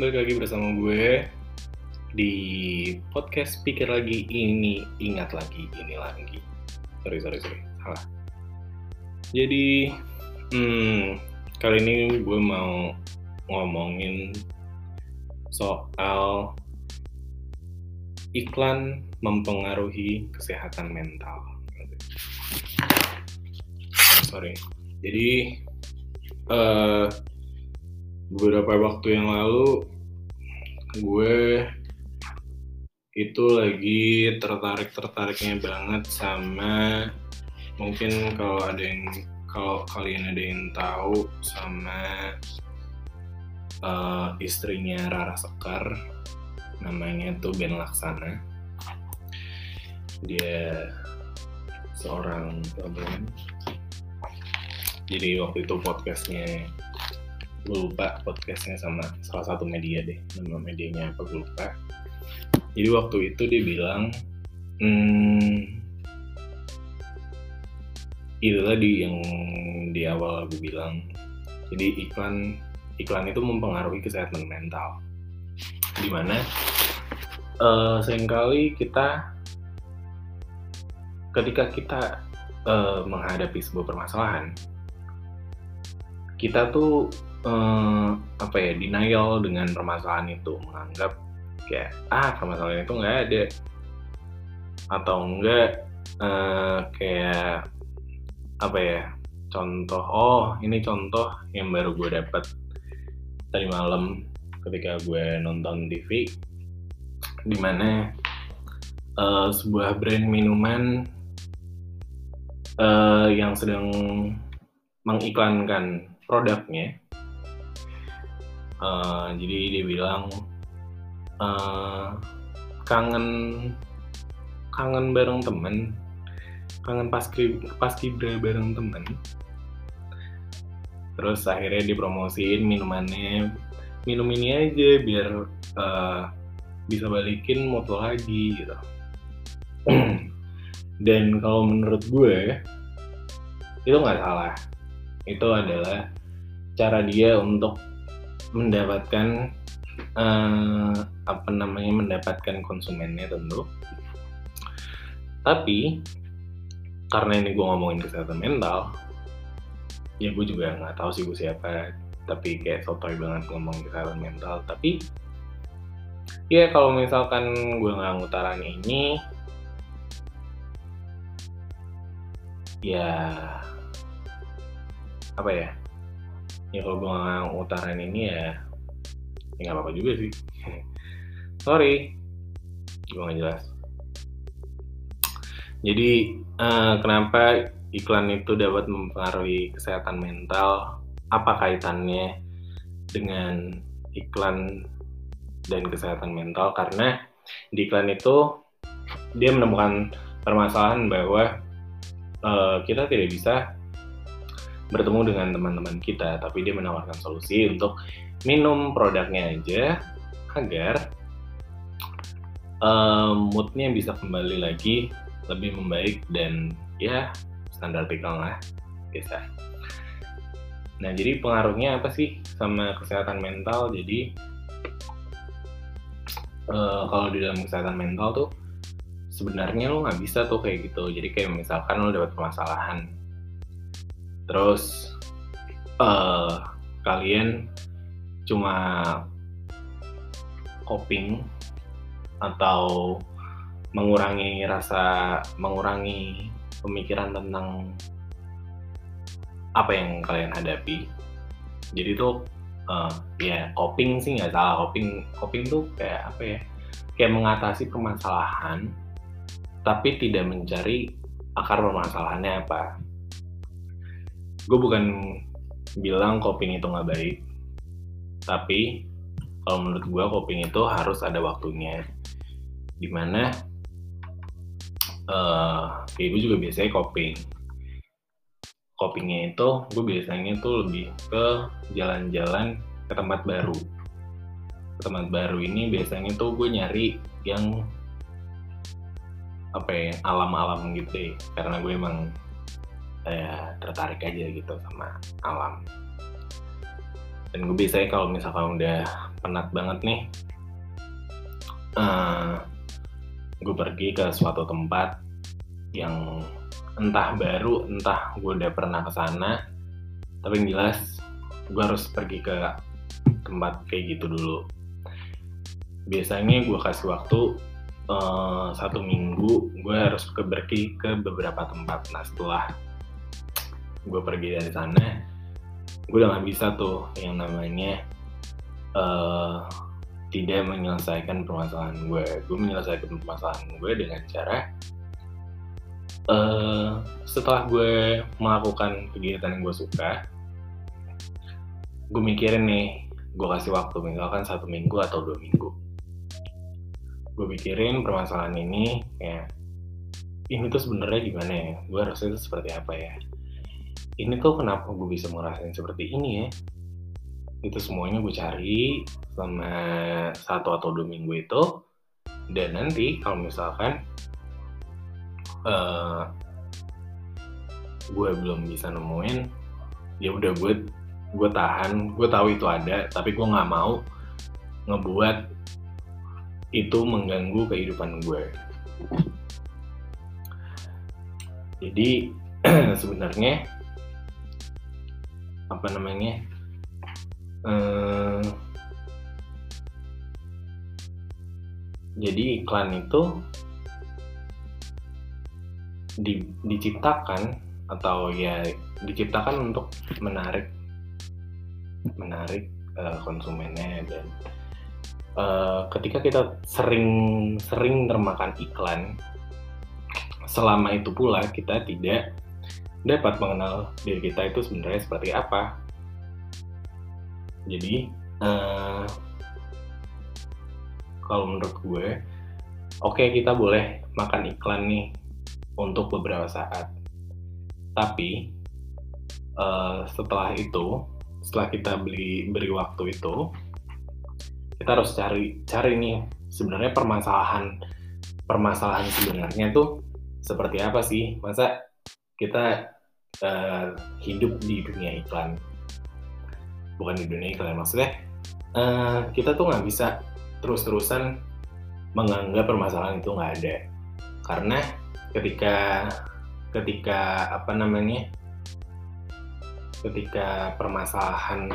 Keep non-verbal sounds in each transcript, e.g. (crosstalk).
balik lagi bersama gue di podcast pikir lagi. Ini ingat lagi ini lagi. Sorry sorry sorry. Salah. Jadi hmm, kali ini gue mau ngomongin soal iklan mempengaruhi kesehatan mental. Sorry. Jadi uh, beberapa waktu yang lalu gue itu lagi tertarik-tertariknya banget sama mungkin kalau ada yang kalau kalian ada yang tahu sama uh, istrinya Rara Sekar namanya tuh Ben Laksana. Dia seorang pemain jadi waktu itu podcastnya gue lupa podcastnya sama salah satu media deh nama medianya apa gue lupa jadi waktu itu dia bilang hmm, itu tadi yang di awal gue bilang. Jadi iklan iklan itu mempengaruhi kesehatan mental. Di mana uh, sering kali kita ketika kita uh, menghadapi sebuah permasalahan kita tuh eh, apa ya denial dengan permasalahan itu menganggap kayak ah permasalahan itu nggak ada. Atau enggak eh, kayak apa ya contoh oh ini contoh yang baru gue dapat tadi malam ketika gue nonton TV di mana uh, sebuah brand minuman uh, yang sedang mengiklankan produknya uh, jadi dia bilang uh, kangen kangen bareng temen kangen paski paskibra bareng temen. Terus akhirnya dipromosiin minumannya. Minum ini aja biar uh, bisa balikin motor lagi gitu. (clears throat) Dan kalau menurut gue itu nggak salah. Itu adalah cara dia untuk mendapatkan uh, apa namanya mendapatkan konsumennya tentu. Tapi karena ini gue ngomongin kesehatan mental ya gue juga nggak tahu sih gue siapa tapi kayak sotoy banget ngomong kesehatan mental. Tapi ya kalau misalkan gue nggak ngutaran ini ya apa ya ya kalau gue nggak utarain ini ya ya nggak apa-apa juga sih. Sorry. Gue nggak jelas. Jadi uh, kenapa iklan itu dapat mempengaruhi kesehatan mental? Apa kaitannya dengan iklan dan kesehatan mental? Karena di iklan itu dia menemukan permasalahan bahwa uh, kita tidak bisa bertemu dengan teman-teman kita, tapi dia menawarkan solusi untuk minum produknya aja agar um, moodnya bisa kembali lagi lebih membaik dan ya standar pikal lah bisa. Nah jadi pengaruhnya apa sih sama kesehatan mental? Jadi uh, kalau di dalam kesehatan mental tuh sebenarnya lo nggak bisa tuh kayak gitu. Jadi kayak misalkan lo dapat permasalahan terus uh, kalian cuma coping atau mengurangi rasa mengurangi pemikiran tentang apa yang kalian hadapi. Jadi tuh uh, ya coping sih nggak salah. Coping coping tuh kayak apa ya? Kayak mengatasi permasalahan tapi tidak mencari akar permasalahannya apa gue bukan bilang coping itu nggak baik. Tapi kalau menurut gue coping itu harus ada waktunya. Di mana uh, kayak gue juga biasanya coping. Copingnya itu gue biasanya tuh lebih ke jalan-jalan ke tempat baru. Ke tempat baru ini biasanya tuh gue nyari yang apa ya alam-alam gitu deh karena gue emang saya tertarik aja gitu sama alam. Dan gue biasanya kalau misalkan udah penat banget nih uh, gue pergi ke suatu tempat yang entah baru entah gue udah pernah ke sana tapi yang jelas gue harus pergi ke tempat kayak gitu dulu. Biasanya gue kasih waktu uh, satu minggu gue harus ke pergi ke beberapa tempat. Nah setelah gue pergi dari sana gue udah gak bisa tuh yang namanya uh, tidak menyelesaikan permasalahan gue gue menyelesaikan permasalahan gue dengan cara uh, setelah gue melakukan kegiatan yang gue suka gue mikirin nih gue kasih waktu misalkan satu minggu atau dua minggu. Gue pikirin permasalahan ini kayak ini tuh sebenarnya gimana ya? Gue harusnya itu seperti apa ya ini tuh kenapa gue bisa ngerasain seperti ini ya? Itu semuanya gue cari selama satu atau dua minggu itu. Dan nanti kalau misalkan uh, gue belum bisa nemuin ya udah gue gue tahan. Gue tahu itu ada tapi gue nggak mau ngebuat itu mengganggu kehidupan gue. Jadi (clears throat) sebenarnya apa namanya? Eh, jadi iklan itu di, diciptakan atau ya diciptakan untuk menarik menarik uh, konsumennya dan uh, ketika kita sering-sering termakan iklan, selama itu pula kita tidak dapat mengenal diri kita itu sebenarnya seperti apa. Jadi, uh, kalau menurut gue, oke okay, kita boleh makan iklan nih untuk beberapa saat, tapi uh, setelah itu, setelah kita beli beri waktu itu, kita harus cari cari nih sebenarnya permasalahan permasalahan sebenarnya tuh seperti apa sih masa kita uh, hidup di dunia iklan. Bukan di dunia iklan maksudnya uh, kita tuh nggak bisa terus-terusan menganggap permasalahan itu nggak ada. Karena ketika ketika apa namanya ketika permasalahan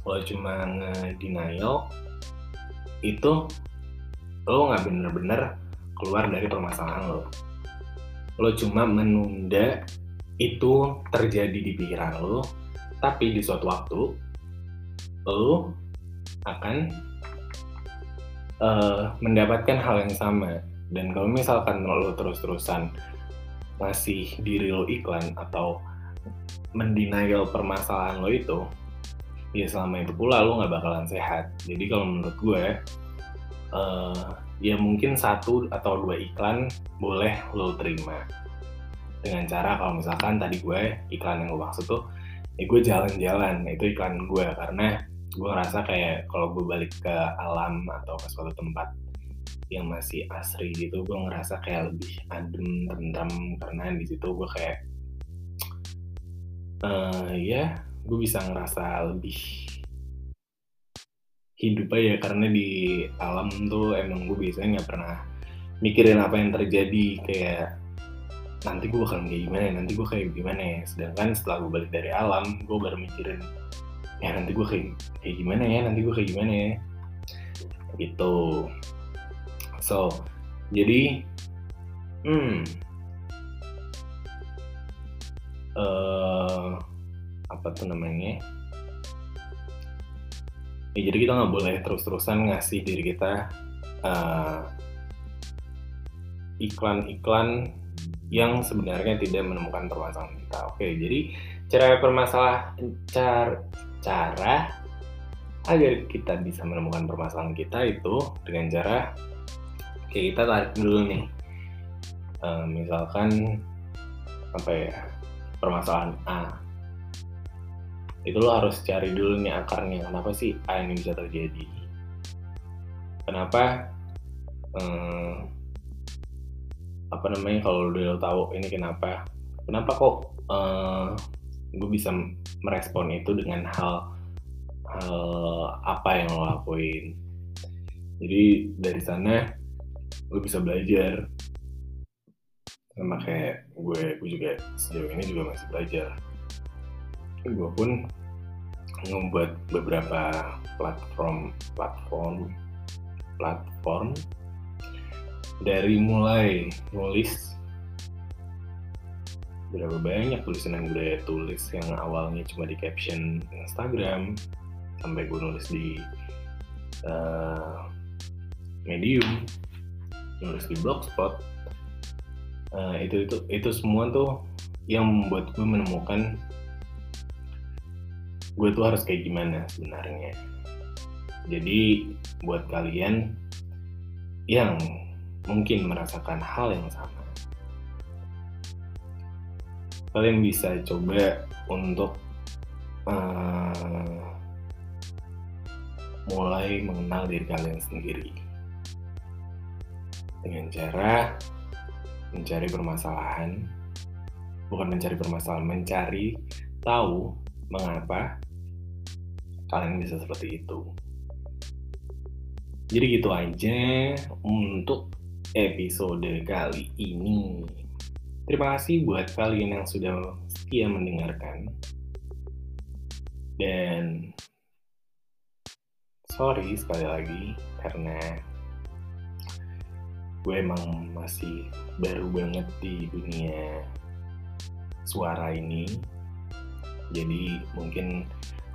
kalau cuma nge-denial itu lo nggak bener-bener keluar dari permasalahan lo. Lo cuma menunda itu terjadi di pikiran lo tapi di suatu waktu lo akan uh, mendapatkan hal yang sama. Dan kalau misalkan lo terus-terusan masih diri lo iklan atau mendenial permasalahan lo itu ya selama itu pula lo nggak bakalan sehat. Jadi kalau menurut gue uh, ya mungkin satu atau dua iklan boleh lo terima dengan cara kalau misalkan tadi gue iklan yang gue maksud tuh ya gue jalan-jalan itu iklan gue. Karena gue ngerasa kayak kalau gue balik ke alam atau ke suatu tempat yang masih asri gitu gue ngerasa kayak lebih adem tentram karena di situ gue kayak uh, ya gue bisa ngerasa lebih hidup aja. Karena di alam tuh emang gue biasanya nggak pernah mikirin apa yang terjadi. Kayak nanti gue bakal kayak gimana ya, nanti gue kayak gimana ya. Sedangkan setelah gue balik dari alam gue baru mikirin ya nanti gue kayak kayak gimana ya nanti gue kayak gimana ya. Gitu. So jadi hmm. Uh, apa tuh namanya? Ya jadi kita nggak boleh terus-terusan ngasih diri kita eh, iklan-iklan yang sebenarnya tidak menemukan permasalahan kita. Oke jadi cara permasalah cara cara agar kita bisa menemukan permasalahan kita itu dengan cara kayak kita tarik dulu nih. Uh, misalkan apa ya permasalahan A. Itu lo harus cari dulu nih akarnya kenapa sih A ini bisa terjadi? Kenapa hmm, apa namanya kalau udah lo tahu ini kenapa kenapa kok hmm, gue bisa merespon itu dengan hal hal apa yang lo lakuin. Jadi dari sana lo bisa belajar. Sama kayak gue gue juga sejauh ini juga masih belajar. Gue pun membuat beberapa platform platform platform dari mulai nulis berapa banyak tulisan yang gue tulis yang awalnya cuma di caption Instagram sampai gue nulis di uh, Medium nulis di Blogspot. Uh, itu itu itu semua tuh yang membuat gue menemukan gue tuh harus kayak gimana sebenarnya. Jadi buat kalian yang mungkin merasakan hal yang sama. Kalian bisa coba untuk uh, mulai mengenal diri kalian sendiri. Dengan cara mencari permasalahan bukan mencari permasalahan mencari tahu mengapa kalian bisa seperti itu. Jadi gitu aja untuk episode kali ini. Terima kasih buat kalian yang sudah setia mendengarkan. Dan sorry sekali lagi karena gue emang masih baru banget di dunia suara ini. Jadi mungkin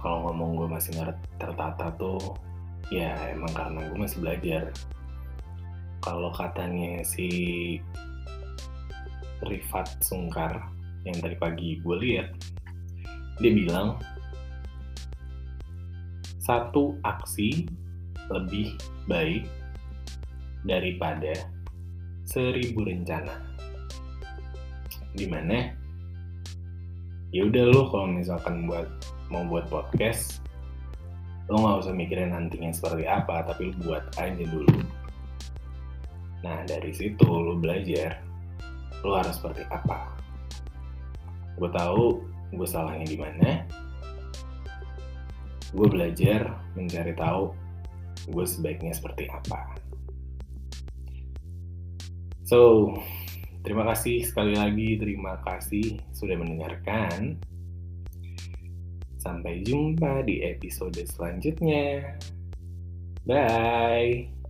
kalau ngomong gue masih tertata tuh ya emang karena gue masih belajar kalau katanya si Rifat Sungkar yang tadi pagi gue lihat dia bilang satu aksi lebih baik daripada seribu rencana. Di mana ya udah lo kalau misalkan buat mau buat podcast lo nggak usah mikirin nantinya seperti apa tapi lo buat aja dulu nah dari situ lo belajar lo harus seperti apa gue tahu gue salahnya di mana gue belajar mencari tahu gue sebaiknya seperti apa so terima kasih sekali lagi terima kasih sudah mendengarkan Sampai jumpa di episode selanjutnya. Bye.